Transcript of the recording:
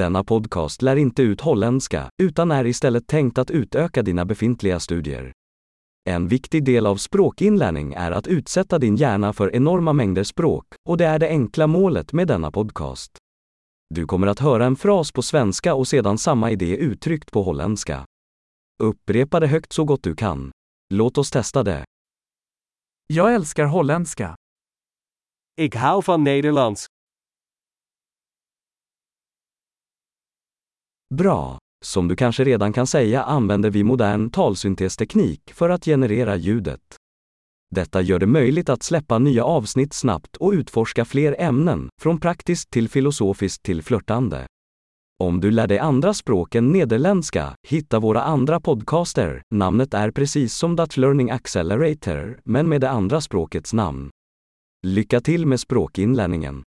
Denna podcast lär inte ut holländska, utan är istället tänkt att utöka dina befintliga studier. En viktig del av språkinlärning är att utsätta din hjärna för enorma mängder språk, och det är det enkla målet med denna podcast. Du kommer att höra en fras på svenska och sedan samma idé uttryckt på holländska. Upprepa det högt så gott du kan. Låt oss testa det. Jag älskar holländska. Ik hou van Nederlands. Bra! Som du kanske redan kan säga använder vi modern talsyntesteknik för att generera ljudet. Detta gör det möjligt att släppa nya avsnitt snabbt och utforska fler ämnen, från praktiskt till filosofiskt till flörtande. Om du lär dig andra språk än nederländska, hitta våra andra podcaster. Namnet är precis som Dutch Learning Accelerator, men med det andra språkets namn. Lycka till med språkinlärningen!